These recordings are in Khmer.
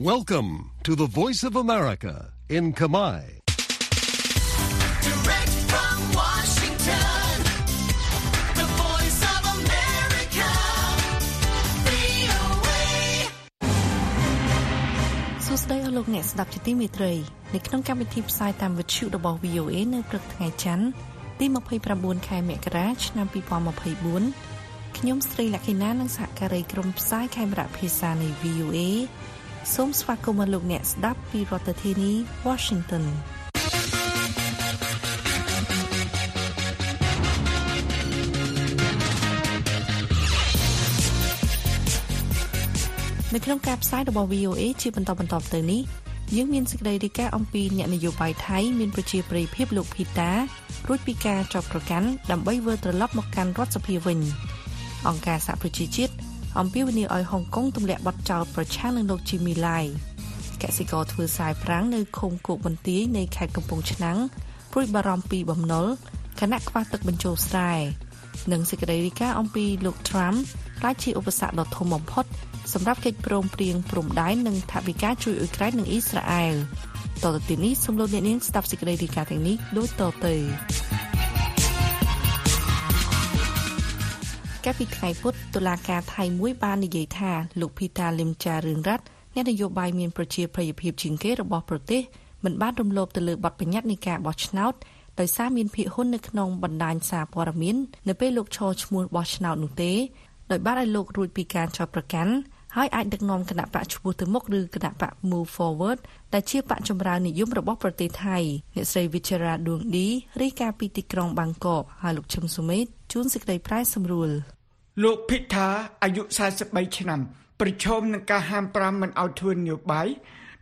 Welcome to the Voice of America in Kamai. Direct from Washington, the voice of America, VOA. សួស្តីអស់លោកអ្នកស្ដាប់ជាទីមេត្រីនៅក្នុងកម្មវិធីផ្សាយតាមវិទ្យុរបស់ VOA នៅព្រឹកថ្ងៃច័ន្ទទី29ខែមករាឆ្នាំ2024ខ្ញុំស្រីលក្ខិណានិងសហការីក្រុមផ្សាយខេមរៈភាសានៃ VOA សូមស្វាគមន៍លោកអ្នកស្ដាប់ពីរដ្ឋធានី Washington នៅក្នុងការផ្សាយរបស់ VOA ជាបន្តបន្តទៅនេះយើងមានសេចក្តីរាយការណ៍អំពីអ្នកនយោបាយថៃមានប្រជាប្រិយភាពលោកភីតារួចពីការចោទប្រកាន់ដើម្បីវិលត្រឡប់មកកាន់រដ្ឋសភាវិញអង្គការសហប្រជាជាតិ អំពាវនាវឲ្យហុងកុងទម្លាក់បទចោទប្រឆាំងនឹងលោកជីមីឡៃកសិករធ្វើស្រែប្រាំងនៅឃុំគោកបន្ទាយនៃខេត្តកំពង់ឆ្នាំងព្រួយបារម្ភពីបំណុលខណៈខ្វះទឹកបញ្ចូលស្រែនិងសេចក្តីរាយការណ៍អំពីលោក Trump ក្លាយជាឧបសគ្គដ៏ធំបំផុតសម្រាប់កិច្ចព្រមព្រៀងព្រំដែននិងថវិកាជួយអ៊ុយក្រែននិងអ៊ីស្រាអែលតទៅទីនេះសូមលោកអ្នកនាងស្ដាប់សេចក្តីរាយការណ៍ទាំងនេះដូចតទៅ កាលពីថ្ងៃពុធតុលាការថៃមួយបាននិយាយថាលោកភីតាលឹមចារឿងរ៉ាត់អ្នកនយោបាយមានប្រជាប្រិយភាពជាងគេរបស់ប្រទេសមិនបានរំលោភទៅលើបទបញ្ញត្តិនៃការបោះឆ្នោតដោយសារមានភាគហ៊ុននៅក្នុងបណ្ដាញសារព័ត៌មាននៅពេលលោកឈរឈ្មោះបោះឆ្នោតនោះទេដោយបានឲ្យលោករួចពីការចោទប្រកាន់ ហើយអាចដឹកនាំគណៈបកឈ្មោះទៅមុខឬគណៈបក Move Forward ដែលជាបកចម្រើននិយមរបស់ប្រទេសថៃអ្នកស្រី Vichara Dungdi រាយការណ៍ពីទីក្រុងបាងកកហើយលោកឈឹមសុមេតជួនសេចក្តីប្រែសម្រួលលោកភិថាអាយុ43ឆ្នាំ ប្រឈមនឹងការហាម5មិនឲ្យធ្វើនយោបាយ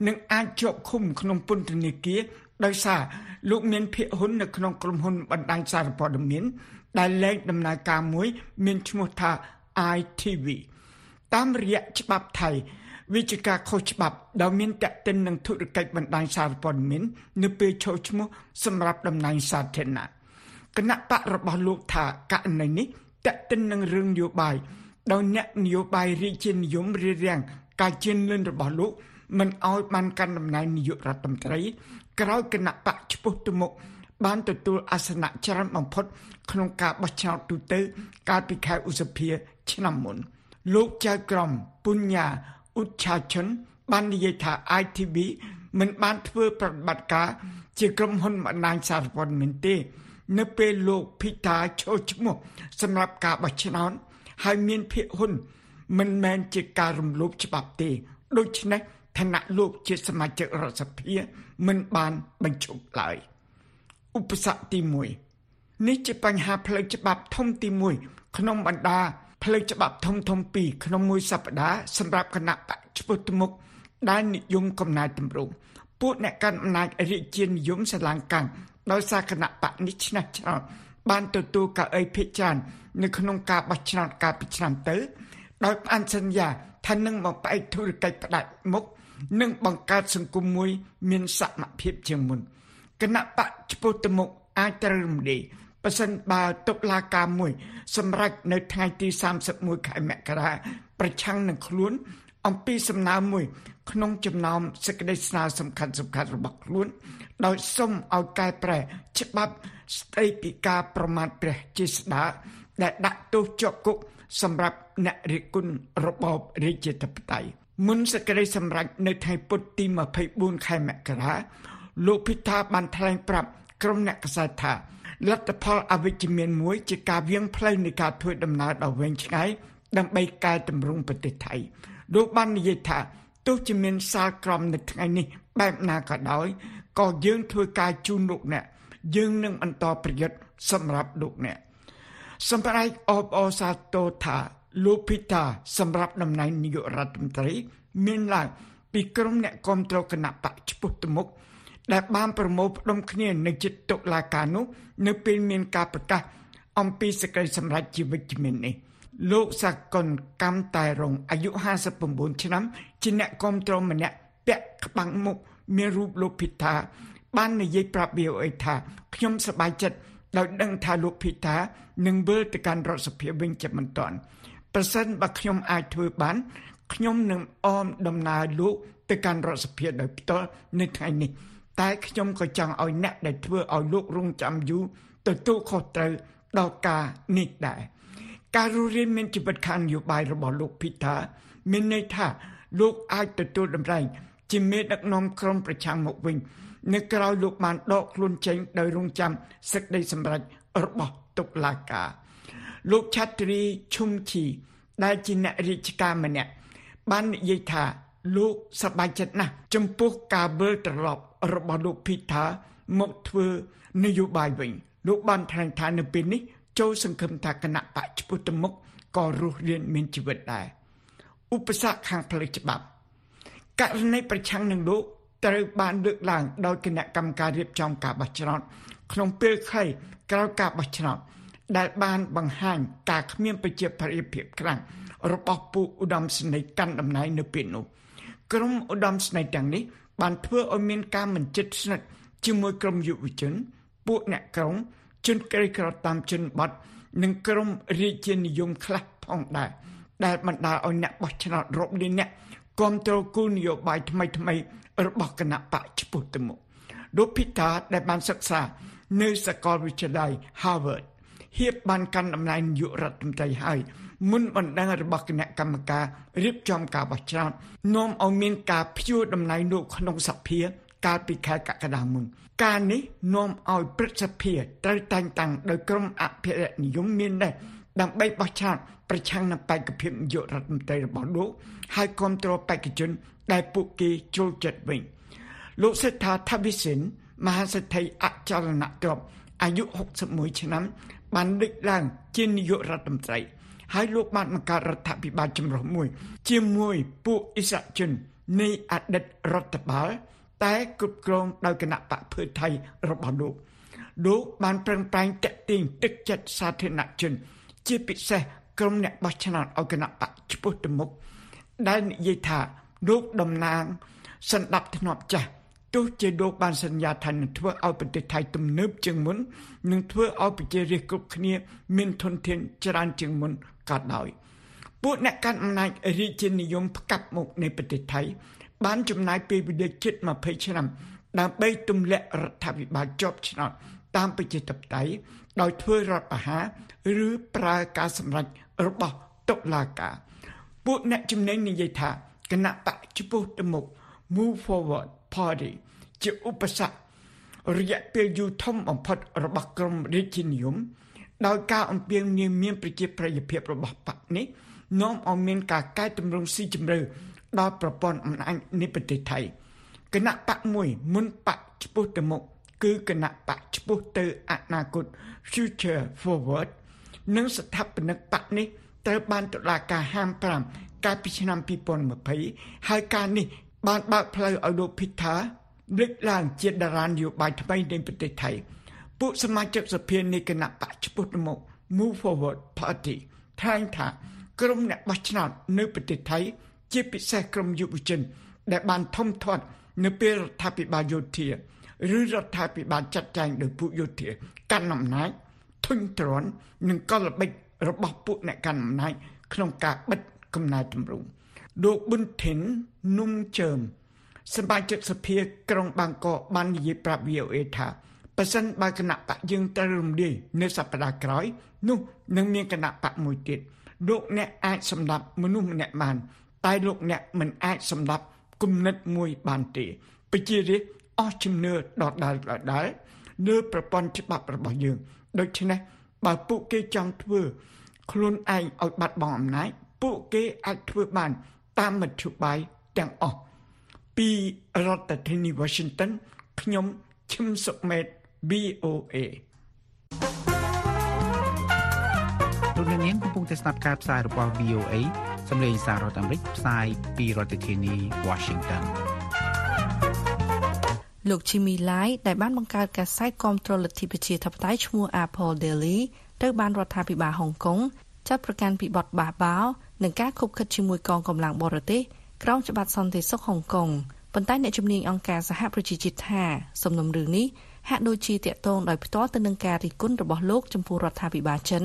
និងអាចជាប់ឃុំក្នុងពន្ធនាគារដោយសារលោកមានភាគហ៊ុននៅក្នុងក្រុមហ៊ុនបណ្ដាញសារព័ត៌មានដែលលែងដំណើរការមួយ មានឈ្មោះថា ITV តាមរយៈច្បាប់ថៃវិជាការខុសច្បាប់ដែលមានតេតិននឹងធុរកិច្ចបណ្ដាញសារព័ត៌មាននៅពេលចូលឈ្មោះសម្រាប់តំណែងសាធារណៈគណៈបករបស់លោកថាករណីនេះតេតិននឹងរឿងនយោបាយដោយអ្នកនយោបាយរាជានិយមរៀបរៀងការជឿនលឿនរបស់លោកមិនអោយបានកាន់តំណែងនាយករដ្ឋមន្ត្រី ក្រោយគណៈបកឈ្មោះទៅមុខបានទទួលអាសនៈច្រើនបំផុត ក្នុងការបោះឆ្នោតទូទៅ កាលពីខែឧសភា ឆ្នាំមុន លោកចៅក្រមពុញ្ញាអ៊ុឆាឈុនបាននិយាយថា ITV មិនបានធ្វើប្រតិបត្តិការជាក្រុមហ៊ុនបណ្ដាញសារព័ត៌មានទេ នៅពេលលោកភីតាចូលឈ្មោះសម្រាប់ការបោះឆ្នោតហើយមានភាគហ៊ុន មិនមែនជាការរំលោភច្បាប់ទេ ដូច្នេះឋានៈលោកជាសមាជិករដ្ឋសភាមិនបានបញ្ឈប់ឡើយឧបសគ្គទី1នេះជាបញ្ហាផ្លូវច្បាប់ធំទី1ក្នុងបណ្ដា ផ្លូវច្បាប់ធំធំពីរក្នុងមួយសប្តាហ៍សម្រាប់គណៈបកឈ្មោះទៅមុខដែលនិយមកំណែតម្រង់ពួកអ្នកកាន់អំណាចរាជានិយមស្រឡាងកាំងដោយសារគណៈបកនេះឆ្នះឆ្នោតបានទទួលកៅអីភិជាននៅក្នុងការបោះឆ្នោតកាលពីឆ្នាំទៅ ដោយផ្អានសន្យាថានឹងមកផ្អែកធុរកិច្ចផ្ដាច់មុខនិងបង្កើតសង្គមមួយ មានសមភាពជាងមុនគណៈបកឈ្មោះទៅមុខអាចត្រូវរំលាយ ប៉ះសិនបើតុលាការមួយ សម្រាប់នៅថ្ងៃទី31ខែមករាប្រឆាំងនឹងខ្លួន អំពីសំណើមួយ ក្នុងចំណោមសេចក្តីស្នើសំខាន់សំខាន់របស់ខ្លួន ដោយសុំឲ្យកែប្រែច្បាប់ស្តីពីការប្រមាថព្រះជាស្ដាដែលដាក់ទោសជាប់គុកសម្រាប់អ្នករិះគន់របបរាជាធិបតេយ្យមុនសេចក្តីសម្រេចនៅថ្ងៃពុធទី24ខែមករាលោកភិថាបានថ្លែងប្រាប់ក្រុមអ្នកកសែតថា លទ្ធផលអវិជ្ជមានមួយជាការវៀងផ្លូវនៃការធ្វើដំណើរដ៏វែងឆ្ងាយដើម្បីកែតម្រង់ប្រទេសថៃលោកបាននិយាយថាទោះជាមានសាលក្រមនៅថ្ងៃនេះបែបណាក៏ដោយក៏យើងធ្វើការជូនលោកអ្នកយើងនឹងបន្តប្រយុទ្ធសម្រាប់លោកអ្នកសម្រាប់អបអសាទរថាលោកភីតាសម្រាប់តំណែងនាយករដ្ឋមន្ត្រី មានឡើងពីក្រុមអ្នកគ្រប់គ្រងគណៈបកឈ្មោះទៅមុខ ដែលបានប្រមូលផ្ដុំគ្នានៅចិត្តតុលាការនោះនៅពេលមានការប្រកាសអំពីសេចក្តីសម្រេចជាវិជ្ជមាននេះលោកសាកុនកម្មតែរងអាយុ59ឆ្នាំជាអ្នកគ្រប់គ្រងម្នាក់ពាក់ក្បាំងមុខមានរូបលោកភិតាបាននិយាយប្រាប់ VOA ថាខ្ញុំសប្បាយចិត្តដោយដឹងថាលោកភិតានឹងវិលទៅកាន់រដ្ឋសភាវិញជាមិនទាន់ប្រសិនបើខ្ញុំអាចធ្វើបានខ្ញុំនឹងអមដំណើរលោកទៅកាន់រដ្ឋសភាដោយផ្ទាល់នៅថ្ងៃនេះ តែខ្ញុំក៏ចង់ឲ្យអ្នកដែលធ្វើឲ្យលោករងចាំយូរទទួលខុសត្រូវដល់ការនេះដែរការរស់រានមានជីវិតខាងនយោបាយរបស់លោកភីតាមានន័យថាលោកអាចទទួលតម្រែងជាមេដឹកនាំក្រុមប្រឆាំងមកវិញ នៅក្រៅលោកបានដកខ្លួនចេញដោយរងចាំសេចក្តីសម្រេចរបស់តុលាការលោកឆាត្រីឈុំឈីដែលជាអ្នករាជការម្នាក់បាននិយាយថា លោកសប្បាយចិត្តណាស់ចំពោះការវិលត្រឡប់របស់លោកភីថាមកធ្វើនយោបាយវិញ លោកបានថ្លែងថានៅពេលនេះចូលសង្ឃឹមថាគណៈបច្ចុប្បន្នទៅមុខក៏រស់រានមានជីវិតដែរឧបសគ្គខាងផ្លូវច្បាប់ករណីប្រឆាំងនឹងលោកត្រូវបានលើកឡើងដោយគណៈកម្មការរៀបចំការបោះឆ្នោតក្នុងពេលខ្លីក្រោយការបោះឆ្នោតដែលបានបង្ហាញការគ្មានប្រជាប្រិយភាពខ្លាំងរបស់ពួកឧត្តមសេនីយ៍កាន់តំណែងនៅពេលនោះ ក្រុមឧត្តមសេនីយ៍ទាំងនេះបានធ្វើឲ្យមានការមិនជិតស្និទ្ធជាមួយក្រុមយុវជន ពួកអ្នកក្រុងជនក្រីក្រតាមជនបទនិងក្រុមរាជានិយមខ្លះផងដែរដែលបណ្ដាលឲ្យអ្នកបោះឆ្នោតរាប់លានអ្នកគ្រប់គ្រងគោលនយោបាយថ្មីថ្មីរបស់គណៈបកឆ្ពោះទៅមុខលោកភីតាដែលបានសិក្សានៅសាកលវិទ្យាល័យ Harvard ហៀបបានកាន់តំណែងនាយករដ្ឋមន្ត្រីហើយ មុនបណ្ដឹងរបស់គណៈកម្មការរៀបចំការបោះឆ្នោតនាំឲ្យមានការព្យួរតំណែងលោកក្នុងសភាកាលពីខែកក្កដាមុនការនេះនាំឲ្យព្រឹទ្ធសភាត្រូវតែងតាំងដោយក្រុមអភិរក្សនិយមមានដែរដើម្បីបោះឆ្នោតប្រឆាំងនឹងបេក្ខភាពនាយករដ្ឋមន្ត្រីរបស់លោកហើយគ្រប់គ្រងបេក្ខជនដែលពួកគេចូលចិត្តវិញលោកសេដ្ឋាថាវិសិនមហាសេដ្ឋីអចលនទ្រព្យអាយុ61ឆ្នាំបានលេចឡើងជានាយករដ្ឋមន្ត្រី ហើយលោកបានបង្កើតរដ្ឋាភិបាលចម្រុះមួយ ជាមួយពួកអិសរាជជននៃអតីតរដ្ឋបាល តែគ្រប់គ្រងដោយគណៈបកភឿថៃរបស់លោកលោកបានប្រឹងប្រែងតាក់ទាញទឹកចិត្តសាធារណជន ជាពិសេសក្រុមអ្នកបោះឆ្នោតឲ្យគណៈបកឆ្ពោះទៅមុខដែលនិយាយថាលោកតំណាងសន្តិភាពធ្នាប់ចាស់ ទោះជាលោកបានសន្យាថានឹងធ្វើឲ្យប្រទេសថៃទំនើបជាងមុននឹងធ្វើឲ្យប្រជារាស្ត្រគ្រប់គ្នា មានធនធានច្រើនជាងមុនក៏ដោយពួកអ្នកកាន់អំណាចរាជានិយមផ្កាប់មុខនៃប្រទេសថៃ បានចំណាយពេលវេលាជិត20ឆ្នាំ ដើម្បីទម្លាក់រដ្ឋាភិបាលជាប់ឆ្នោតតាមប្រជាធិបតេយ្យដោយធ្វើរដ្ឋប្រហារឬប្រើការសម្រេចរបស់តុលាការពួកអ្នកជំនាញនិយាយថាគណៈបកចំពោះទៅមុខ Move Forward Party ជាឧបសគ្គរយៈពេលយូរធំបំផុតរបស់ក្រមរាជានិយមដោយការអំពាវនាវមានប្រជាប្រិយភាពរបស់បកនេះនាំឲ្យមានការកែតម្រង់ស៊ីជម្រៅដល់ប្រព័ន្ធអំណាចនៃប្រទេសថៃគណៈបកមួយមុនបកឆ្ពោះទៅមុខគឺគណៈបកឆ្ពោះទៅអនាគត Future Forward និងស្ថាបនិកបកនេះត្រូវបានតុលាការហាម5កាលពីឆ្នាំ2020ហើយការនេះ បានបើកផ្លូវឲ្យលោកភិថាលេចឡើងជាតារានយោបាយថ្មីនៃប្រទេសថៃពួកសមាជិកសភានៃគណៈបកឆ្ពោះទៅមុខ Move Forward Party ថ្លែងថាក្រុមអ្នកបោះឆ្នោតនៅប្រទេសថៃ ជាពិសេសក្រុមយុវជន ដែលបានធំធាត់នៅពេលរដ្ឋាភិបាលយោធាឬរដ្ឋាភិបាលចាត់ចែងដោយពួកយោធាកាន់អំណាចធុញទ្រាន់នឹងកលល្បិចរបស់ពួកអ្នកកាន់អំណាចក្នុងការបិទកំណែតម្រង់ លោកប៊ុនថិននុំជើមសមាជិកសភាក្រុងបាងកកបាននិយាយប្រាប់ VOA ថាប៉ះសិនបើគណៈបកយើងត្រូវរំលាយនៅសប្តាហ៍ក្រោយនោះនឹងមានគណៈបកមួយទៀតលោកអ្នកអាចសម្ដាប់មនុស្សម្នាក់បាន តែលោកអ្នកមិនអាចសម្ដាប់គំនិតមួយបានទេប្រជារាស្ត្រអស់ជំនឿដដែលដដែលលើប្រព័ន្ធច្បាប់របស់យើងដូច្នេះបើពួកគេចង់ធ្វើខ្លួនឯងឲ្យបាត់បង់អំណាចពួកគេអាចធ្វើបាន តាមមធ្យោបាយទាំងអស់ពីរដ្ឋធានី Washington ខ្ញុំឈឹមសុមេត VOA លោកអ្នកនាងកំពុងតែស្ដាប់ការផ្សាយរបស់ VOA សម្លេងសាររដ្ឋអាមេរិកផ្សាយពីរដ្ឋធានី Washington លោក Jimmy Lai ដែលបានបង្កើតកាសែតគាំទ្រលទ្ធិប្រជាធិបតេយ្យឈ្មោះ Apple Daily ត្រូវបានរដ្ឋាភិបាលហុងកុង ចាត់ប្រកាន់ពីបទបះបោរនិងការខុបខិតជាមួយកងកម្លាំងបរទេសក្រោមច្បាប់សន្តិសុខហុងកុងប៉ុន្តែអ្នកជំនាញអង្គការសហប្រជាជាតិថាសំណុំរឿងនេះហាក់ដូចជាតាក់ទងដោយផ្ទាល់ទៅនឹងការរិះគន់របស់លោកចំពោះរដ្ឋាភិបាលចិន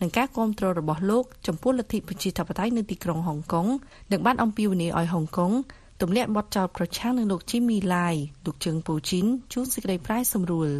និងការគ្រប់គ្រងរបស់លោកចំពោះលទ្ធិប្រជាធិបតេយ្យនៅទីក្រុងហុងកុងនិងបានអំពាវនាវឲ្យហុងកុងទម្លាក់បទចោទប្រឆាំងនឹងលោកជីមីឡាយលោកជើងពូជីនជួនសេចក្តីប្រាយសម្រួល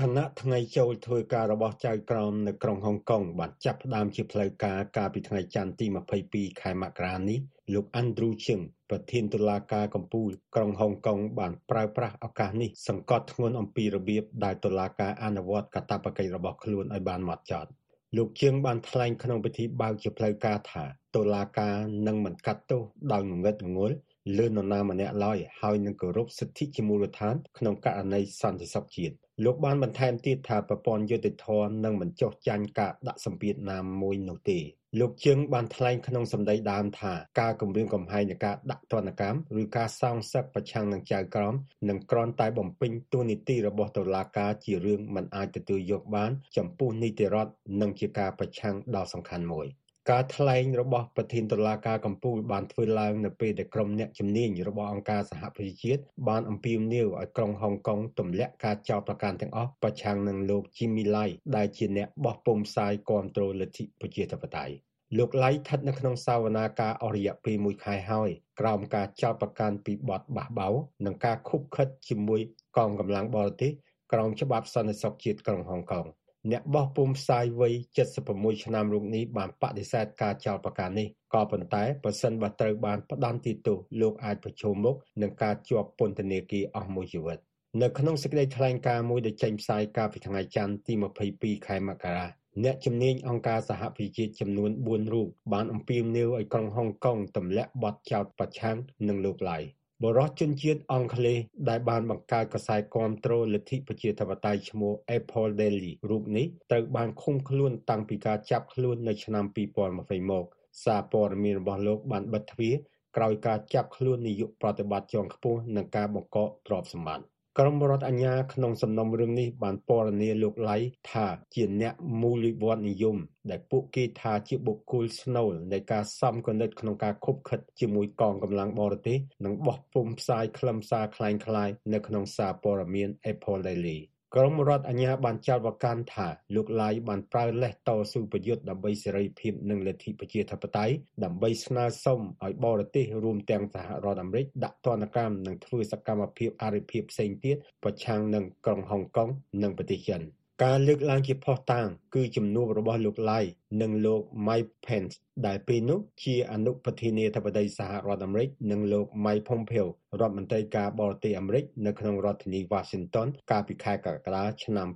ខណៈថ្ងៃចូលធ្វើការរបស់ចៅក្រមនៅក្រុងហុងកុងបានចាប់ផ្ដើមជាផ្លូវការកាលពីថ្ងៃច័ន្ទទី22ខែមករានេះលោកអាន់ដ្រូជឹងប្រធានតុលាការកំពូលក្រុងហុងកុងបានប្រើប្រាស់ឱកាសនេះសង្កត់ធ្ងន់អំពីរបៀបដែលតុលាការអនុវត្តកាតព្វកិច្ចរបស់ខ្លួនឲ្យបានម៉ត់ចត់លោកជើងបានថ្លែងក្នុងពិធីបើកជាផ្លូវការថាតុលាការនឹងមិនកាត់ទោសដោយងងឹតងងល់ លើនរណាម្នាក់ឡើយហើយនឹងគោរពសិទ្ធិជាមូលដ្ឋានក្នុងករណីសន្តិសុខជាតិលោកបានបន្ថែមទៀតថាប្រព័ន្ធយុតិធធននឹងមិនចុះចាញ់ការដាក់សម្ពាធណាមួយនោះទេលោកជើងបានថ្លែងក្នុងសម្ដីដើមថាការគម្រាមកំហែងនៃការដាក់ទណ្ឌកម្មឬការសងសឹកប្រឆាំងនឹងចៅក្រមនឹងគ្រាន់តែបំពេញតួនាទីរបស់តុលាការជារឿងមិនអាចទទួលយកបាន ចំពោះនីតិរដ្ឋនិងជាការប្រឆាំងដ៏សំខាន់មួយ។ ការថ្លែងរបស់ប្រធានតុលាការកំពូលបានធ្វើឡើងនៅពេលដែលក្រុមអ្នកជំនាញរបស់អង្គការសហប្រជាជាតិបានអំពាវនាវឲ្យក្រុងហុងកុងទម្លាក់ការចោទប្រកាន់ទាំងអស់ប្រឆាំងនឹងលោក Jimmy Lai ដែលជាអ្នកបោះពុម្ពផ្សាយគាំទ្រលទ្ធិប្រជាធិបតេយ្យលោកឡៃស្ថិតនៅក្នុងសាវនាការអស់រយៈពេល1ខែហើយក្រោមការចោទប្រកាន់ពីបទបះបោរនិងការខុបខិតជាមួយកងកម្លាំងបរទេសក្រោមច្បាប់សន្តិសុខជាតិក្រុងហុងកុង អ្នកបោះពុម្ពផ្សាយវ័យ76ឆ្នាំរូបនេះបានបដិសេធការចោទប្រកាន់នេះក៏ប៉ុន្តែប្រសិនបើត្រូវបានផ្តន្ទាទោសលោកអាចប្រឈមមុខនឹងការជាប់ពន្ធនាគារអស់មួយជីវិតនៅក្នុងសេចក្តីថ្លែងការណ៍មួយដែលចេញផ្សាយកាលពីថ្ងៃច័ន្ទទី22ខែមករាអ្នកជំនាញអង្គការសហប្រជាជាតិចំនួន4រូបបានអំពាវនាវឲ្យក្រុងហុងកុងទម្លាក់បទចោទប្រឆាំងនឹងលោកឡៃ បរិសុជនជាតិអង់គ្លេសដែលបានបង្កើតកសែតគាំទ្រលទ្ធិប្រជាធិបតេយ្យឈ្មោះ Apple Daily រូបនេះត្រូវបានឃុំខ្លួនតាំងពីការចាប់ខ្លួននៅឆ្នាំ2020មកសារព័ត៌មានរបស់លោកបានបិទទ្វារក្រោយការចាប់ខ្លួននាយកប្រតិបត្តិជាន់ខ្ពស់និងការបង្កកទ្រព្យសម្បត្តិ ក្រមរដ្ឋអាជ្ញាក្នុងសំណុំរឿងនេះបានពណ៌នាលោកឡៃថាជាអ្នកមូលវិវត្តនិយមដែលពួកគេថាជាបុគ្គលស្នូលនៃការសំគណិតក្នុងការខົບខិតជាមួយកងកម្លាំងបរទេសនិងបោះពុម្ពផ្សាយខ្លឹមសារคล้ายៗនៅក្នុងសារព័ត៌មាន Apple Daily ក្រមរដ្ឋអាជ្ញាបានចោទប្រកាន់ថាលោកឡាយបានប្រើលេសតស៊ូប្រយុទ្ធដើម្បីសេរីភាពនិងលទ្ធិប្រជាធិបតេយ្យដើម្បីស្នើសុំឲ្យបរទេសរួមទាំងសហរដ្ឋអាមេរិកដាក់ទណ្ឌកម្មនិងធ្វើសកម្មភាពអរិភាពផ្សេងទៀតប្រឆាំងនឹងក្រុងហុងកុងនិងប្រទេសចិន។ ការលើកឡើងជាភស្តុតាង គឺជំនួបរបស់លោក Lai និងលោក Mike Pence ដែលពេលនោះជាអនុប្រធានាធិបតីសហរដ្ឋអាមេរិកនិងលោក Mike Pompeo រដ្ឋមន្ត្រីការបរទេសអាមេរិកនៅក្នុងរដ្ឋធានី Washington កាលពីខែកក្កដាឆ្នាំ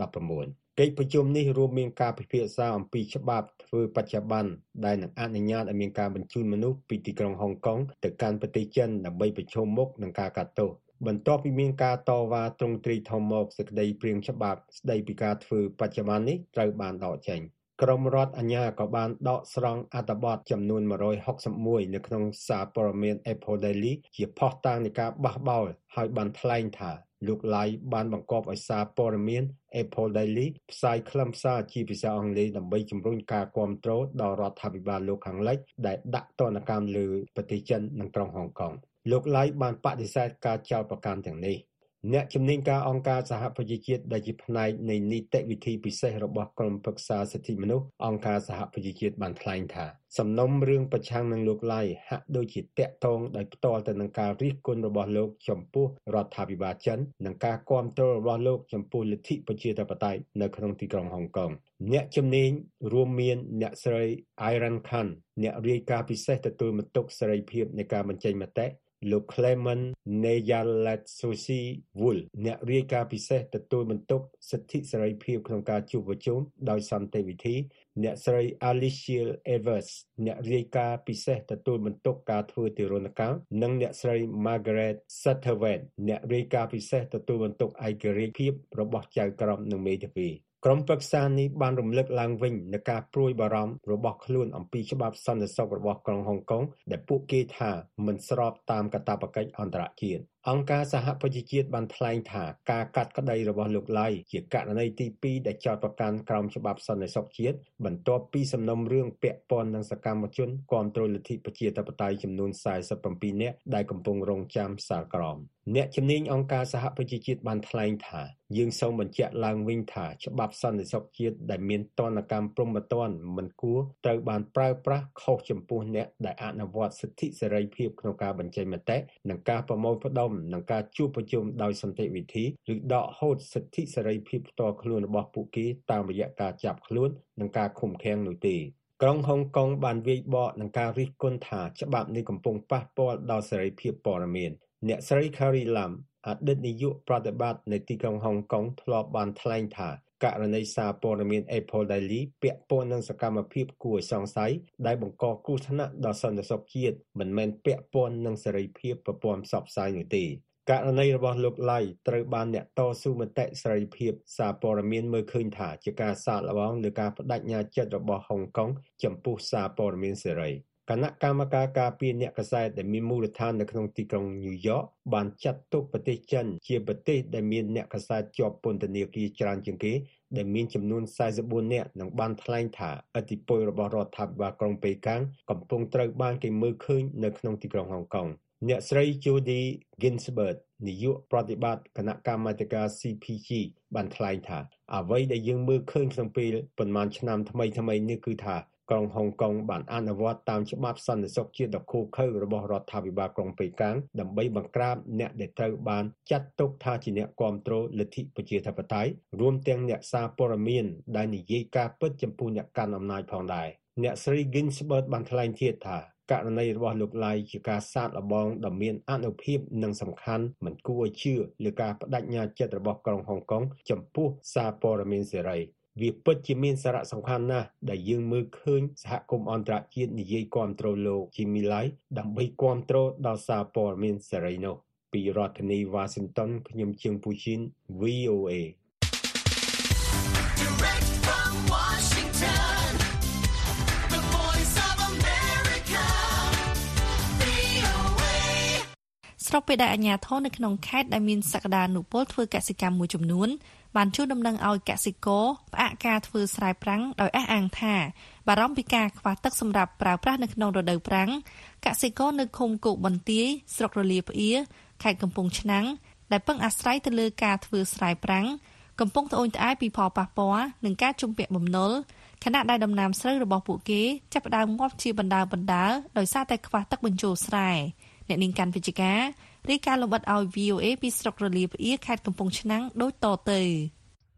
2019កិច្ចប្រជុំនេះរួមមានការពិភាក្សាអំពីច្បាប់ធ្វើបច្ចុប្បន្នដែលនឹងអនុញ្ញាតឲ្យមានការបញ្ជូនមនុស្សពីទីក្រុងហុងកុងទៅកាន់ប្រទេសចិនដើម្បីប្រឈមមុខនឹងការកាត់ទោស បន្ទាប់ពីមានការតវ៉ាទ្រង់ទ្រីធំមកសេចក្តីព្រាងច្បាប់ស្តីពីការធ្វើបច្ចុប្បន្ននេះត្រូវបានដកចេញក្រមរដ្ឋអាជ្ញាក៏បានដកស្រង់អត្ថបទចំនួន161នៅក្នុងសារព័ត៌មាន Apple Daily ជាផុសតាងនៃការបះបោរហើយបានថ្លែងថាលោកឡៃបានបង្កប់ឲ្យសារព័ត៌មាន Apple Daily ផ្សាយខ្លឹមសារជាភាសាអង់គ្លេសដើម្បីជំរុញការគ្រប់គ្រងដល់រដ្ឋាភិបាលលោកខាងលិចដែលដាក់ទណ្ឌកម្មលើប្រទេសចិននិងក្រុងហុងកុង។ លោកឡៃបានបដិសេធការចោទប្រកាន់ទាំងនេះអ្នកជំនាញការអង្គការសហប្រជាជាតិដែលជាផ្នែកនៃនីតិវិធីពិសេសរបស់ក្រុមប្រឹក្សាសិទ្ធិមនុស្សអង្គការសហប្រជាជាតិបានថ្លែងថាសំណុំរឿងប្រឆាំងនឹងលោកឡៃហាក់ដូចជាតាក់ទងដោយផ្ទាល់ទៅនឹងការរិះគន់របស់លោកចំពោះរដ្ឋាភិបាលចិននិងការគាំទ្ររបស់លោកចំពោះលទ្ធិប្រជាធិបតេយ្យនៅក្នុងទីក្រុងហុងកុងអ្នកជំនាញរួមមានអ្នកស្រី Iran Khan អ្នករាយការណ៍ពិសេសទទួលបន្ទុកសេរីភាពនៃការបញ្ចេញមតិ លោក Clement Neyaletsousi Wool អ្នករាយការណ៍ពិសេសទទួលបន្ទុកសិទ្ធិសេរីភាពក្នុងការជួបប្រជុំដោយសន្តិវិធី អ្នកស្រី Alicia Evers អ្នករាយការណ៍ពិសេសទទួលបន្ទុកការធ្វើទារុណកម្មនិងអ្នកស្រី Margaret Satterwhite អ្នករាយការណ៍ពិសេសទទួលបន្ទុកឯករាជ្យភាពរបស់ចៅក្រមនិងមេធាវី ក្រុមប្រឹក្សានេះបានរំលឹកឡើងវិញនូវការព្រួយបារម្ភរបស់ខ្លួនអំពីច្បាប់សន្តិសុខរបស់ក្រុងហុងកុងដែលពួកគេថាមិនស្របតាមកាតព្វកិច្ចអន្តរជាតិ អង្គការសហប្រជាជាតិបានថ្លែងថាការកាត់ក្តីរបស់លោកឡៃជាករណីទី2ដែលចោទប្រកាន់ក្រោមច្បាប់សន្តិសុខជាតិបន្ទាប់ពីសំណុំរឿងពាក់ព័ន្ធនឹងសកម្មជនគាំទ្រលទ្ធិប្រជាធិបតេយ្យចំនួន47នាក់ដែលកំពុងរងចាំសាលក្រមអ្នកជំនាញអង្គការសហប្រជាជាតិបានថ្លែងថាយើងសូមបញ្ជាក់ឡើងវិញថាច្បាប់សន្តិសុខជាតិដែលមានទណ្ឌកម្មព្រហ្មទណ្ឌមិនគួរត្រូវបានប្រើប្រាស់ខុសចំពោះអ្នកដែលអនុវត្តសិទ្ធិសេរីភាពក្នុងការបញ្ចេញមតិនិងការប្រមូលផ្ដុំនិងការជួបប្រជុំដោយសន្តិវិធីឬដកហូតសិទ្ធិសេរីភាពផ្ទាល់ខ្លួនរបស់ពួកគេតាមរយៈការចាប់ខ្លួននិងការឃុំឃាំងនោះទេក្រុងហុងកុងបានវាយបកនឹងការរិះគន់ថាច្បាប់នេះកំពុងប៉ះពាល់ដល់សេរីភាពព័ត៌មានអ្នកស្រី Carrie Lam អតីតនាយកប្រតិបត្តិនៃទីក្រុងហុងកុងធ្លាប់បានថ្លែងថា ករណីសារព័ត៌មាន Apple Daily ពាក់ព័ន្ធនឹងសកម្មភាពគួរឲ្យសង្ស័យដែលបង្កគ្រោះថ្នាក់ដល់សន្តិសុខជាតិមិនមែនពាក់ព័ន្ធនឹងសេរីភាពប្រព័ន្ធផ្សព្វផ្សាយនោះទេករណីរបស់លោកឡៃត្រូវបានអ្នកតស៊ូមតិសេរីភាពសារព័ត៌មានមើលឃើញថាជាការសាកល្បងលើការបដិញ្ញាចិត្តរបស់ហុងកុងចំពោះសារព័ត៌មានសេរី គណៈកម្មការការពារអ្នកកសែតដែលមានមូលដ្ឋាននៅក្នុងទីក្រុងញូវយ៉កបានចាត់ទុកប្រទេសចិនជាប្រទេសដែលមានអ្នកកសែតជាប់ពន្ធនាគារច្រើនជាងគេដែលមានចំនួន44នាក់និងបានថ្លែងថាឥទ្ធិពលរបស់រដ្ឋាភិបាលក្រុងប៉េកាំងកំពុងត្រូវបានគេមើលឃើញនៅក្នុងទីក្រុងហុងកុងអ្នកស្រី Judy Ginsburg នាយកប្រតិបត្តិគណៈកម្មាធិការ CPG បានថ្លែងថាអ្វីដែលយើងមើលឃើញក្នុងពេលប៉ុន្មានឆ្នាំថ្មីថ្មីនេះគឺថា ក្រុងហុងកុងបានអនុវត្តតាមច្បាប់សន្តិសុខជាតិដ៏ឃោរឃៅរបស់រដ្ឋាភិបាលក្រុងប៉េកាំងដើម្បីបង្ក្រាបអ្នកដែលត្រូវបានចាត់ទុកថាជាអ្នកគាំទ្រលទ្ធិប្រជាធិបតេយ្យរួមទាំងអ្នកសារព័ត៌មានដែលនិយាយការពិតចំពោះអ្នកកាន់អំណាចផងដែរអ្នកស្រី Ginsburg បានថ្លែងទៀតថាករណីរបស់លោកឡៃជាការសាកល្បងដ៏មានអនុភាពនិងសំខាន់មិនគួរឲ្យជឿលើការបដិញ្ញាចិត្តរបស់ក្រុងហុងកុងចំពោះសារព័ត៌មានសេរី វាពិតជាមានសារៈសំខាន់ណាស់ដែលយើងមើលឃើញសហគមន៍អន្តរជាតិនិយាយគាំទ្រលោកជីមីឡៃដើម្បីគាំទ្រដល់សារព័ត៌មានសេរីនោះពីរដ្ឋធានី Washington ខ្ញុំជាងពូជីន VOA Direct from Washington, the voice of America, VOA. ស្របពេលដែលអាជ្ញាធរនៅក្នុងខេត្តដែលមានសក្តានុពលធ្វើកសិកម្មមួយចំនួន បានជួលដំណឹងឲ្យកសិករផ្អាកការធ្វើស្រែប្រាំងដោយអះអាងថាបារម្ភពីការខ្វះទឹកសម្រាប់ប្រើប្រាស់នៅក្នុងរដូវប្រាំងកសិករនៅឃុំគោកបន្ទាយស្រុករលាផ្អៀខេត្តកំពង់ឆ្នាំងដែលពឹងអាស្រ័យទៅលើការធ្វើស្រែប្រាំងកំពុងត្អូញត្អែពីផលប៉ះពាល់នឹងការជំពាក់បំណុលខណៈដែលដំណាំស្រូវរបស់ពួកគេចាប់ផ្ដើមងាប់ជាបណ្ដើបណ្ដើដោយសារតែខ្វះទឹកបញ្ចូលស្រែអ្នកនាងកាន់វិជ្ជការ រាយការណ៍លម្អិតឲ្យ VOA ពីស្រុករលាផ្អៀខេត្តកំពង់ឆ្នាំងដូចតទៅ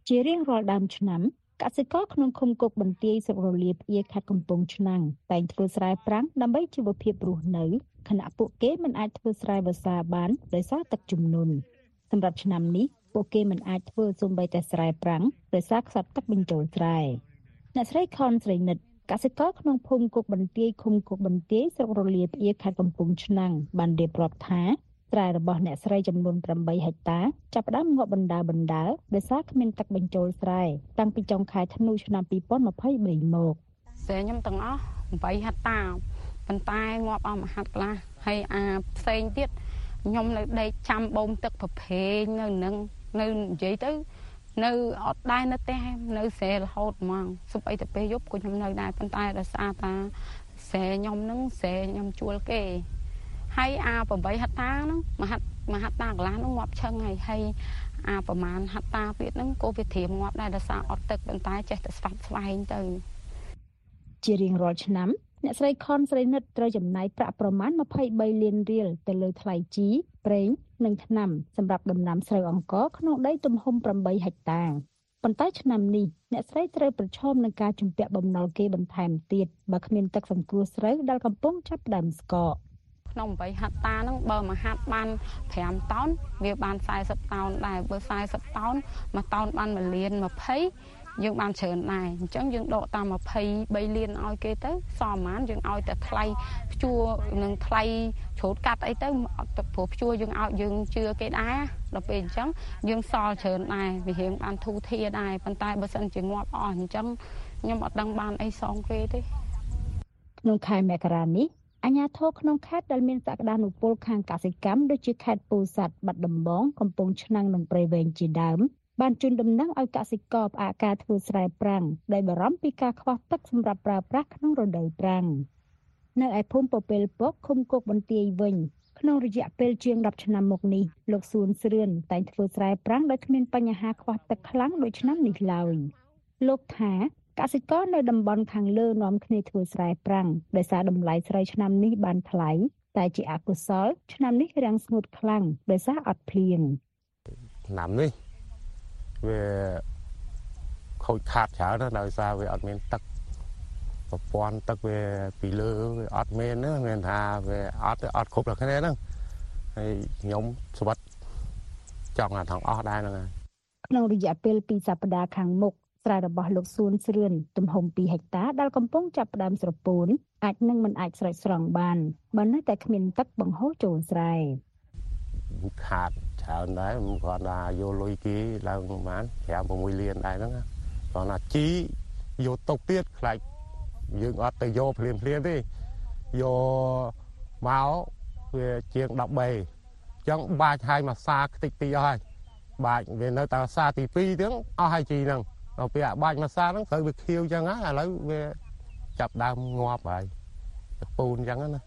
ជារៀងរាល់ដើមឆ្នាំកសិករក្នុងឃុំគោកបន្ទាយស្រុករលាផ្អៀខេត្តកំពង់ឆ្នាំងតែងធ្វើស្រែប្រាំងដើម្បីជីវភាពរស់នៅខណៈពួកគេមិនអាចធ្វើស្រែវស្សាបានដោយសារទឹកជំនន់សម្រាប់ឆ្នាំនេះពួកគេមិនអាចធ្វើសូម្បីតែស្រែប្រាំងដោយសារខ្សត់ទឹកបញ្ចូលស្រែអ្នកស្រីខនស្រីនិតកសិករក្នុងភូមិគោកបន្ទាយឃុំគោកបន្ទាយស្រុករលាផ្អៀខេត្តកំពង់ឆ្នាំងបានរៀបរាប់ថា ស្រែរបស់អ្នកស្រីចំនួន8ហិកតាចាប់ផ្ដើមងាប់បណ្ដើបណ្ដើដោយសារគ្មានទឹកបញ្ចូលស្រែតាំងពីចុងខែធ្នូឆ្នាំ2023មកស្រែខ្ញុំទាំងអស់8ហិកតាប៉ុន្តែងាប់អស់មួយហិកខ្លះហើយអាផ្សេងទៀតខ្ញុំនៅដេកចាំបូមទឹកប្រភេងនៅនឹងនៅនិយាយទៅនៅអត់ដែរនៅផ្ទះនៅស្រែរហូតហ្មងសុបអីទៅពេលយប់ក៏ខ្ញុំនៅដែរប៉ុន្តែដោយសារតាស្រែខ្ញុំហ្នឹងស្រែខ្ញុំជួលគេ ហើយអា8ហិកតាហ្នឹងមួយហិកមួយហិកតាកន្លះហ្នឹងងាប់ឆឹងហើយហើយអាប្រហែលហិកតាទៀតហ្នឹងក៏វាត្រៀមងាប់ដែរដោយសារអត់ទឹកប៉ុន្តែចេះតែស្វាប់ស្វែងទៅ ជារៀងរាល់ឆ្នាំអ្នកស្រីខនស្រីនិតត្រូវចំណាយប្រាក់ប្រមាណ23លានរៀលទៅលើថ្លៃជីប្រេងនិងថ្នាំសម្រាប់ដំណាំស្រូវអង្ករក្នុងដីទំហំ8ហិកតាប៉ុន្តែឆ្នាំនេះអ្នកស្រីត្រូវប្រឈមនឹងការជំពាក់បំណុលគេបន្ថែមទៀតបើគ្មានទឹកសង្គ្រោះស្រូវដែលកំពុងចាប់ផ្ដើមស្កក ក្នុង8ហិកតាហ្នឹងបើមួយហាត់បាន5តោនវាបាន40តោនដែរបើ40តោនមួយតោនបាន1លាន20យើងបានច្រើនដែរអញ្ចឹងយើងដកតាម23លានឲ្យគេទៅសល់ប្រហែលយើងឲ្យតែថ្លៃព្យួរនិងថ្លៃច្រូតកាត់អីទៅអត់ទៅព្រោះព្យួរយើងឲ្យយើងជឿគេដែរដល់ពេលអញ្ចឹងយើងសល់ច្រើនដែរវារៀងបានធូរធារដែរប៉ុន្តែបើសិនជាងាប់អស់អញ្ចឹងខ្ញុំអត់ដឹងបានអីសងគេទេក្នុងខែមករានេះ អាជ្ញាធរក្នុងខេត្តដែលមានសក្តានុពលខាងកសិកម្មដូចជាខេត្តពោធិ៍សាត់បាត់ដំបងកំពង់ឆ្នាំងនិងព្រៃវែងជាដើមបានជូនដំណឹងឲ្យកសិករផ្អាកការធ្វើស្រែប្រាំងដោយបារម្ភពីការខ្វះទឹកសម្រាប់ប្រើប្រាស់ក្នុងរដូវប្រាំងនៅឯភូមិពពែលពកឃុំគោកបន្ទាយវិញក្នុងរយៈពេលជាង10ឆ្នាំមកនេះលោកសួនស្រឿនតែងធ្វើស្រែប្រាំងដោយគ្មានបញ្ហាខ្វះទឹកខ្លាំងដូចឆ្នាំនេះឡើយលោកថា កសិករនៅតំបន់ខាងលើនាំគ្នាធ្វើស្រែប្រាំងដោយសារតម្លៃស្រូវឆ្នាំនេះបានថ្លៃតែជាអកុសល ឆ្នាំនេះរាំងស្ងួតខ្លាំងដោយសារអត់ភ្លៀងឆ្នាំនេះវាខូចខាតច្រើនណាស់ដោយសារវាអត់មានទឹកប្រព័ន្ធទឹកវាពីលើវាអត់មានហ្នឹងមានថាវាអត់អត់គ្រប់តែគ្នាហ្នឹងហើយខ្ញុំស្វិតចង់អាថងអស់ដែរហ្នឹងហើយក្នុងរយៈពេល2សប្តាហ៍ខាងមុខ ស្រែរបស់លោកសួនស្រឿនទំហំ2ហិកតាដែលកំពុងចាប់ផ្ដើមស្រពោនអាចនឹងមិនអាចស្រោចស្រង់បានបើនៅតែគ្មានទឹកបង្ហូរចូលស្រែខាតច្រើនដែរមិនគាត់ថាយកលុយគេឡើងបាន5 6លានដែរហ្នឹងណាគាត់ថាជីយកទុកទៀតខ្លាចយើងអត់ទៅយកភ្លាមភ្លាមទេយកមកវាជាង13អញ្ចឹងបាច់ឲ្យមកសាខ្ទេចទីអស់ហើយបាច់វានៅតែសាទី2ហ្នឹងអស់ហើយជីហ្នឹង ដល់ពេលអាបាច់មកសាហ្នឹងត្រូវវាខៀវអញ្ចឹងហើយឥឡូវវាចាប់ដើមងាប់ហើយពូនអញ្ចឹងណា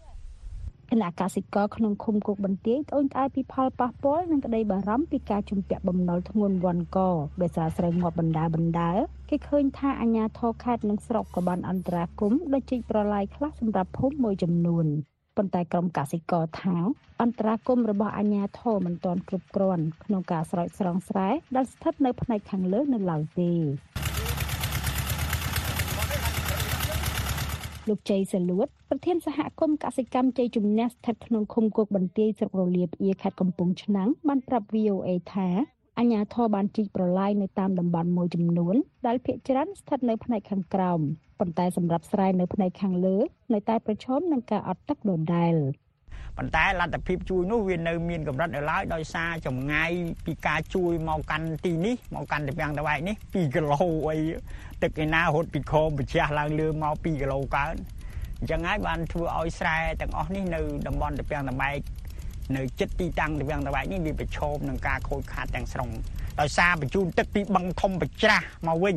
គណៈកសិករក្នុងឃុំគោកបន្ទាយត្អូញត្អែពីផលប៉ះពាល់និងក្តីបារម្ភពីការជំពាក់បំណុលធ្ងន់វ័នកដោយសារស្រូវងាប់បណ្ដាបណ្ដាគេឃើញថាអាជ្ញាធរខេត្តនិងស្រុកក៏បានអន្តរាគមន៍ដោយជីកប្រឡាយខ្លះសម្រាប់ភូមិមួយចំនួន ប៉ុន្តែក្រុមកសិករថាអន្តរាគមន៍របស់អាជ្ញាធរមិនទាន់គ្រប់គ្រាន់ក្នុងការស្រោចស្រង់ស្រែដែលស្ថិតនៅផ្នែកខាងលើនៅឡើយទេលោកជ័យសលួតប្រធានសហគមន៍កសិកម្មជ័យជំនះស្ថិតក្នុងឃុំគោកបន្ទាយស្រុករលាបអៀខេត្តកំពង់ឆ្នាំងបានប្រាប់ VOA ថា អញ្ញាធរបានជីកប្រឡាយនៅតាមតំបន់មួយចំនួនដែលភាគច្រើនស្ថិតនៅផ្នែកខាងក្រោមប៉ុន្តែសម្រាប់ស្រែនៅផ្នែកខាងលើនៅតែប្រឈមនឹងការអត់ទឹកដដែលប៉ុន្តែលទ្ធភាពជួយនោះវានៅមានកម្រិតនៅឡើយដោយសារចម្ងាយពីការជួយមកកាន់ទីនេះមកកាន់តំពាំងតវ៉ែកនេះ2គីឡូអីទឹកឯណារត់ពីខោមប្រជះឡើងលើមក2គីឡូកើនអញ្ចឹងហើយបានធ្វើឲ្យស្រែទាំងអស់នេះនៅតំបន់តំពាំងតវ៉ែក នៅចិត្តទីតាំងតំពាំងតវ៉ែកនេះវាប្រឈមនឹងការខូចខាតទាំងស្រុងដោយសារបញ្ជូនទឹកពីបឹងធំប្រច្រាស់មកវិញ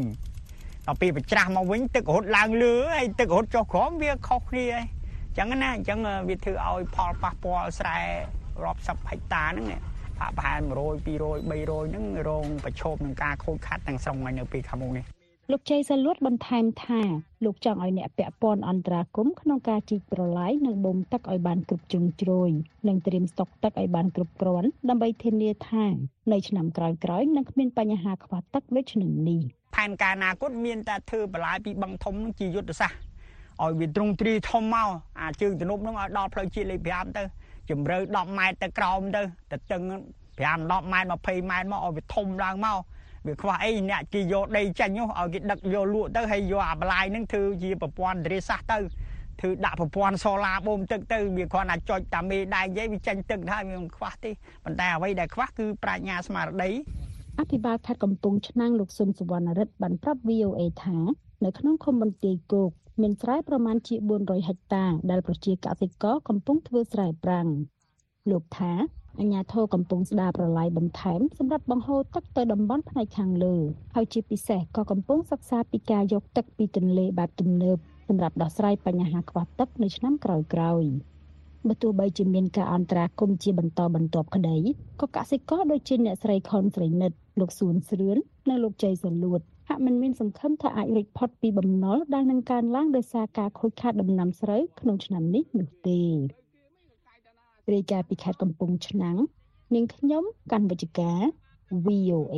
ដល់ពេលប្រច្រាស់មកវិញទឹករត់ឡើងលើហើយទឹករត់ចុះក្រោមវាខុសគ្នាហើយអញ្ចឹងណាអញ្ចឹងវាធ្វើឲ្យផលប៉ះពាល់ស្រែរាប់សិបហិកតាហ្នឹងផាកប្រហែល100 200 300ហ្នឹងរងប្រឈមនឹងការខូចខាតទាំងស្រុងហើយនៅពេលខាងមុខនេះ លោកជ័យសលួតបន្ថែមថាលោកចង់ឲ្យអ្នកពាក់ព័ន្ធអន្តរាគមន៍ក្នុងការជីកប្រឡាយនិងបូមទឹកឲ្យបានគ្រប់ជ្រុងជ្រោយនិងត្រៀមស្តុកទឹកឲ្យបានគ្រប់គ្រាន់ដើម្បីធានាថានៅឆ្នាំក្រោយៗនឹងគ្មានបញ្ហាខ្វះទឹកដូចឆ្នាំនេះផែនការអនាគតមានតែធ្វើបន្លាយពីបឹងធំនឹងជាយុទ្ធសាស្ត្រឲ្យវាទ្រង់ទ្រីធំមកអាជើងទំនប់នឹងឲ្យដល់ផ្លូវជាតិលេខ5ទៅជម្រៅ10ម៉ែត្រទៅក្រោមទៅទៅតឹង5 10ម៉ែត្រ20ម៉ែត្រមកឲ្យវាធំឡើងមក វាខ្វះអីអ្នកគេយកដីចាញ់នោះឲ្យគេដឹកយកលក់ទៅហើយយកអាបន្លាយនឹងធ្វើជាប្រព័ន្ធធារាសាស្ត្រទៅធ្វើដាក់ប្រព័ន្ធសូឡាបូមទឹកទៅវាគ្រាន់តែចុចតាមេដែកនិយាយវាចាញ់ទឹកទៅហើយវាមិនខ្វះទេប៉ុន្តែអ្វីដែលខ្វះគឺប្រាជ្ញាស្មារតីអភិបាលខេត្តកំពង់ឆ្នាំងលោកស៊ុនសវណ្ណរិទ្ធបានប្រាប់ VOA ថានៅក្នុងឃុំបន្ទាយគោកមានស្រែប្រមាណជា400ហិកតា ដែលប្រជាកសិករកំពុងធ្វើស្រែប្រាំងលោកថា អញ្ញាធរកំពុងស្ដារប្រឡាយបន្ថែមសម្រាប់បង្ហូរទឹកទៅតំបន់ផ្នែកខាងលើហើយជាពិសេសក៏កំពុងសិក្សាពីការយកទឹកពីទន្លេបែបទំនើបសម្រាប់ដោះស្រាយបញ្ហាខ្វះទឹកនៅឆ្នាំក្រោយៗបើទោះបីជាមានការអន្តរាគមន៍ជាបន្តបន្ទាប់ក្តីក៏កសិករដូចជាអ្នកស្រីខុនស្រីនិតលោកសួនស្រឿននិងលោកជ័យសលួតហាក់មិនមានសង្ឃឹមថាអាចរួចផុតពីបំណុលដែលនឹងកើនឡើងដោយសារការខូចខាតដំណាំស្រូវក្នុងឆ្នាំនេះនោះទេ រាយការណ៍ពីខេត្តកំពង់ឆ្នាំងនាងខ្ញុំកាន់វិជ្ជការ VOA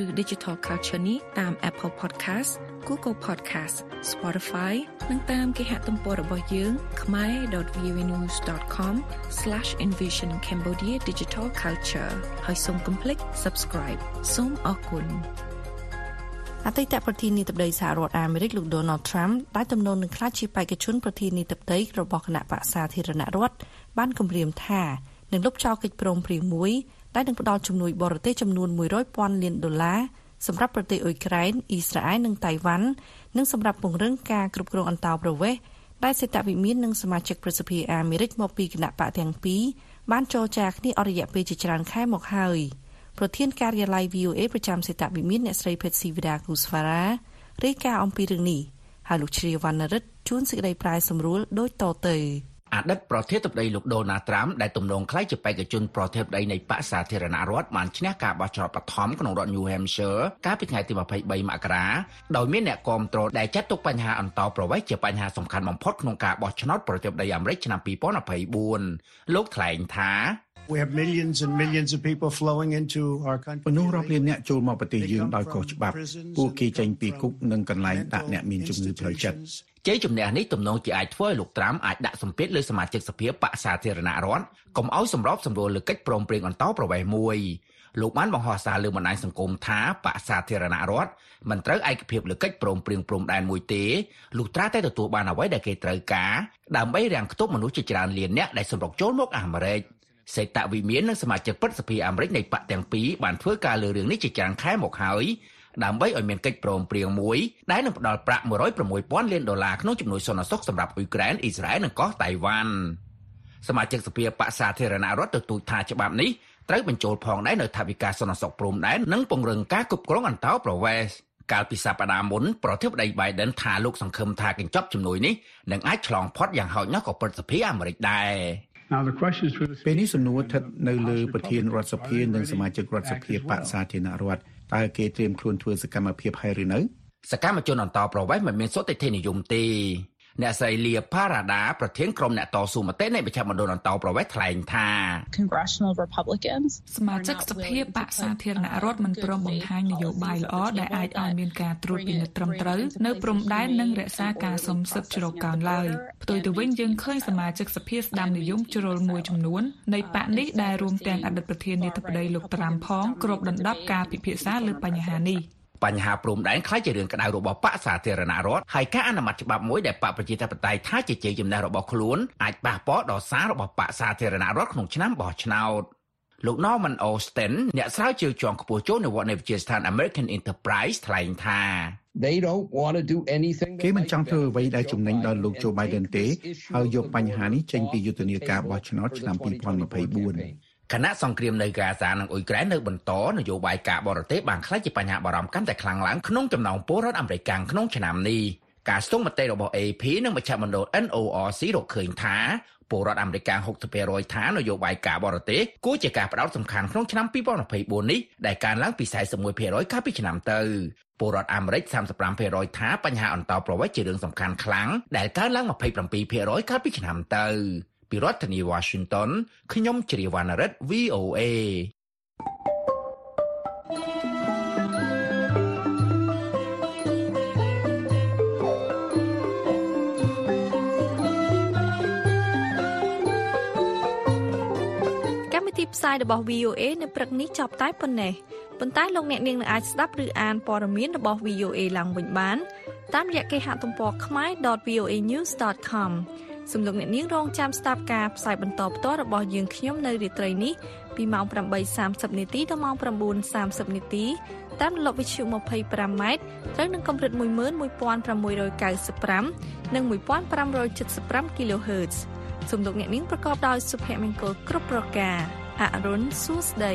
ឬ Digital Culture នេះតាម Apple Podcast Google Podcast Spotify និងតាមគេហទំព័ររបស់យើង khmer.vnews.com/envisioncambodia digital culture ហើយសូមកុំភ្លេច subscribe សូមអរគុណអតីតប្រធានាធិបតីសហរដ្ឋអាមេរិកលោក Donald Trump ដែលទំនងនឹងក្លាយជាបេក្ខជនប្រធានាធិបតីរបស់គណៈបក្សសាធារណរដ្ឋបានគម្រាមថានឹងលុបចោលកិច្ចព្រមព្រៀងមួយ ដែលនឹងផ្ដល់ជំនួយបរទេសចំនួន100,000លានដុល្លារសម្រាប់ប្រទេសអ៊ុយក្រែនអ៊ីស្រាអែលនិងតៃវ៉ាន់និងសម្រាប់ពង្រឹងការគ្រប់គ្រងអន្តោប្រវេសន៍ដែលសេតវិមាននិងសមាជិកប្រសិទ្ធិអាមេរិកមកពីគណៈបកទាំងពីរបានចរចាគ្នាអស់រយៈពេលជាច្រើនខែមកហើយប្រធានការិយាល័យ VOA ប្រចាំសេតវិមានអ្នកស្រីភេតស៊ីវីដាគូស្វារ៉ារាយការណ៍អំពីរឿងនេះហើយលោកជ្រាវណ្ណរិទ្ធជួនសេចក្តីប្រាយសម្រួលដូចតទៅ អតីតប្រធានាធិបតីលោកដូណាល់ត្រាំដែលទំនងក្លាយជាបេក្ខជនប្រធានាធិបតីនៃបកសាធារណរដ្ឋបានឈ្នះការបោះឆ្នោតបឋមក្នុងរដ្ឋ New Hampshire កាលពីថ្ងៃទី23មករាដោយមានអ្នកគាំទ្រដែលចាត់ទុកបញ្ហាអន្តោប្រវេសន៍ជាបញ្ហាសំខាន់បំផុតក្នុងការបោះឆ្នោតប្រធានាធិបតីអាមេរិកឆ្នាំ2024លោកថ្លែងថា We have millions and millions of people flowing into our country. មនុស្សរាប់លានអ្នកចូលមកប្រទេសយើងដោយខុសច្បាប់ ពួកគេចេញពីគុកនិងកន្លែងដាក់អ្នកមានជំងឺផ្លូវចិត្ត ជ័យជំនះនេះទំនងជាអាចធ្វើឲ្យលោកត្រាំអាចដាក់សម្ពាធលើសមាជិកសភាបកសាធារណរដ្ឋកុំឲ្យសម្របសម្រួលលើកិច្ចព្រមព្រៀងអន្តោប្រវេសន៍មួយលោកបានបង្ហោះសារលើបណ្ដាញសង្គមថាបកសាធារណរដ្ឋមិនត្រូវឯកភាពលើកិច្ចព្រមព្រៀងព្រំដែនមួយទេលុះត្រាតែទទួលបានអ្វីដែលគេត្រូវការដើម្បីរាំងខ្ទប់មនុស្សជាច្រើនលានអ្នកដែលសម្រុកចូលមកអាមេរិកសេតវិមាននិងសមាជិកព្រឹទ្ធសភាអាមេរិកនៃបកទាំងពីរបានធ្វើការលើរឿងនេះជាច្រើនខែមកហើយ ដើម្បីឲ្យមានកិច្ចព្រមព្រៀងមួយដែលនឹងផ្ដល់ប្រាក់106,000លានដុល្លារក្នុងជំនួយសន្តិសុខសម្រាប់អ៊ុយក្រែនអ៊ីស្រាអែលនិងកោះតៃវ៉ាន់សមាជិកសភាបកសាធារណរដ្ឋទទូចថាច្បាប់នេះត្រូវបញ្ចូលផងដែរនៅថវិកាសន្តិសុខព្រំដែននិងពង្រឹងការគ្រប់គ្រងអន្តោប្រវេសន៍កាលពីសប្តាហ៍មុនប្រធានាធិបតី Biden ថាលោកសង្ឃឹមថាកញ្ចប់ជំនួយនេះនឹងអាចឆ្លងផុតយ៉ាងហោចណាស់ក៏ព្រឹទ្ធសភាអាមេរិកដែរ Now the question is for the ពេលនេះសំណួរស្ថិតនៅលើប្រធានរដ្ឋសភានិងសមាជិករដ្ឋសភាបកសាធារណរដ្ឋ តើគេត្រៀមខ្លួនធ្វើសកម្មភាពហើយឬនៅ សកម្មជនអន្តោប្រវេសន៍មិនមានសុតិធិនិយមទេ អ្នកស្រីលីផារ៉ាដាប្រធានក្រុមអ្នកតស៊ូមតិនៃមជ្ឈមណ្ឌលអន្តោប្រវេសន៍ថ្លែងថា Congressional Republicans សមាជិកសភាបកសាធារណរដ្ឋមិនព្រមបង្ហាញនយោបាយល្អដែលអាចឲ្យមានការត្រួតពិនិត្យត្រឹមត្រូវនៅព្រំដែននិងរក្សាការសំសិទ្ធជ្រកកោនឡើយផ្ទុយទៅវិញយើងឃើញសមាជិកសភាស្ដាំនិយមជ្រុលមួយចំនួននៃបកនេះដែលរួមទាំងអតីតប្រធានាធិបតីលោកត្រាំផងគ្របដណ្ដប់ការពិភាក្សាលើបញ្ហានេះ បញ្ហាព្រំដែនខ្លាចជារឿងក្តៅរបស់បកសាធារណរដ្ឋហើយការអនុម័តច្បាប់មួយដែលបកប្រជាធិបតេយ្យថាជាជ័យជំនះរបស់ខ្លួនអាចប៉ះពាល់ដល់សាររបស់បកសាធារណរដ្ឋក្នុងឆ្នាំបោះឆ្នោតលោក Norman Austin អ្នកស្រាវជ្រាវជាន់ខ្ពស់ចូលនៅវត្តនៃវិទ្យាស្ថាន American Enterprise ថ្លែងថា They don't want to do anything គេមិនចង់ធ្វើអ្វីដែលចំណេញដល់លោក Joe Biden ទេហើយយកបញ្ហានេះចេញពីយុទ្ធនាការបោះឆ្នោតឆ្នាំ2024 គណៈសង្គ្រាមនៅហ្គាហ្សានិងអ៊ុយក្រែននៅបន្តនយោបាយការបរទេសបានក្លាយជាបញ្ហាបារម្ភកាន់តែខ្លាំងឡើងក្នុងចំណោមពលរដ្ឋអាមេរិកក្នុងឆ្នាំនេះការស្ទង់មតិរបស់ AP និងមជ្ឈមណ្ឌល NORC រកឃើញថាពលរដ្ឋអាមេរិក60%ថានយោបាយការបរទេសគួរជាការផ្ដោតសំខាន់ក្នុងឆ្នាំ2024នេះដែលកើនឡើងពី41%កាលពីឆ្នាំទៅពលរដ្ឋអាមេរិក35%ថាបញ្ហាអន្តោប្រវេសន៍ជារឿងសំខាន់ខ្លាំងដែលកើនឡើង27%កាលពីឆ្នាំទៅ ពីរដ្ឋធានី Washington ខ្ញុំជ្រាវណ្ណរិទ្ធ VOA កម្មវិធីផ្សាយរបស់ VOA នៅព្រឹកនេះចប់តែប៉ុណ្ណេះប៉ុន្តែលោកអ្នកនាងនឹងអាចស្ដាប់ឬអានព័ត៌មានរបស់ VOA ឡើងវិញបាន តាមរយៈគេហទំព័រ khmae.voanews.com សំឡេងអ្នកនាងរងចាំស្ដាប់ការផ្សាយបន្តផ្ទាល់របស់យើងខ្ញុំនៅរាត្រីនេះពីម៉ោង8:30នាទីដល់ម៉ោង9:30នាទីតាមរលកវិទ្យុ 25m ត្រូវនឹងកម្រិត11695និង1575 kHz សំឡេងអ្នកនាងប្រកបដោយសុភមង្គលគ្រប់ប្រការអរុនសួស្ដី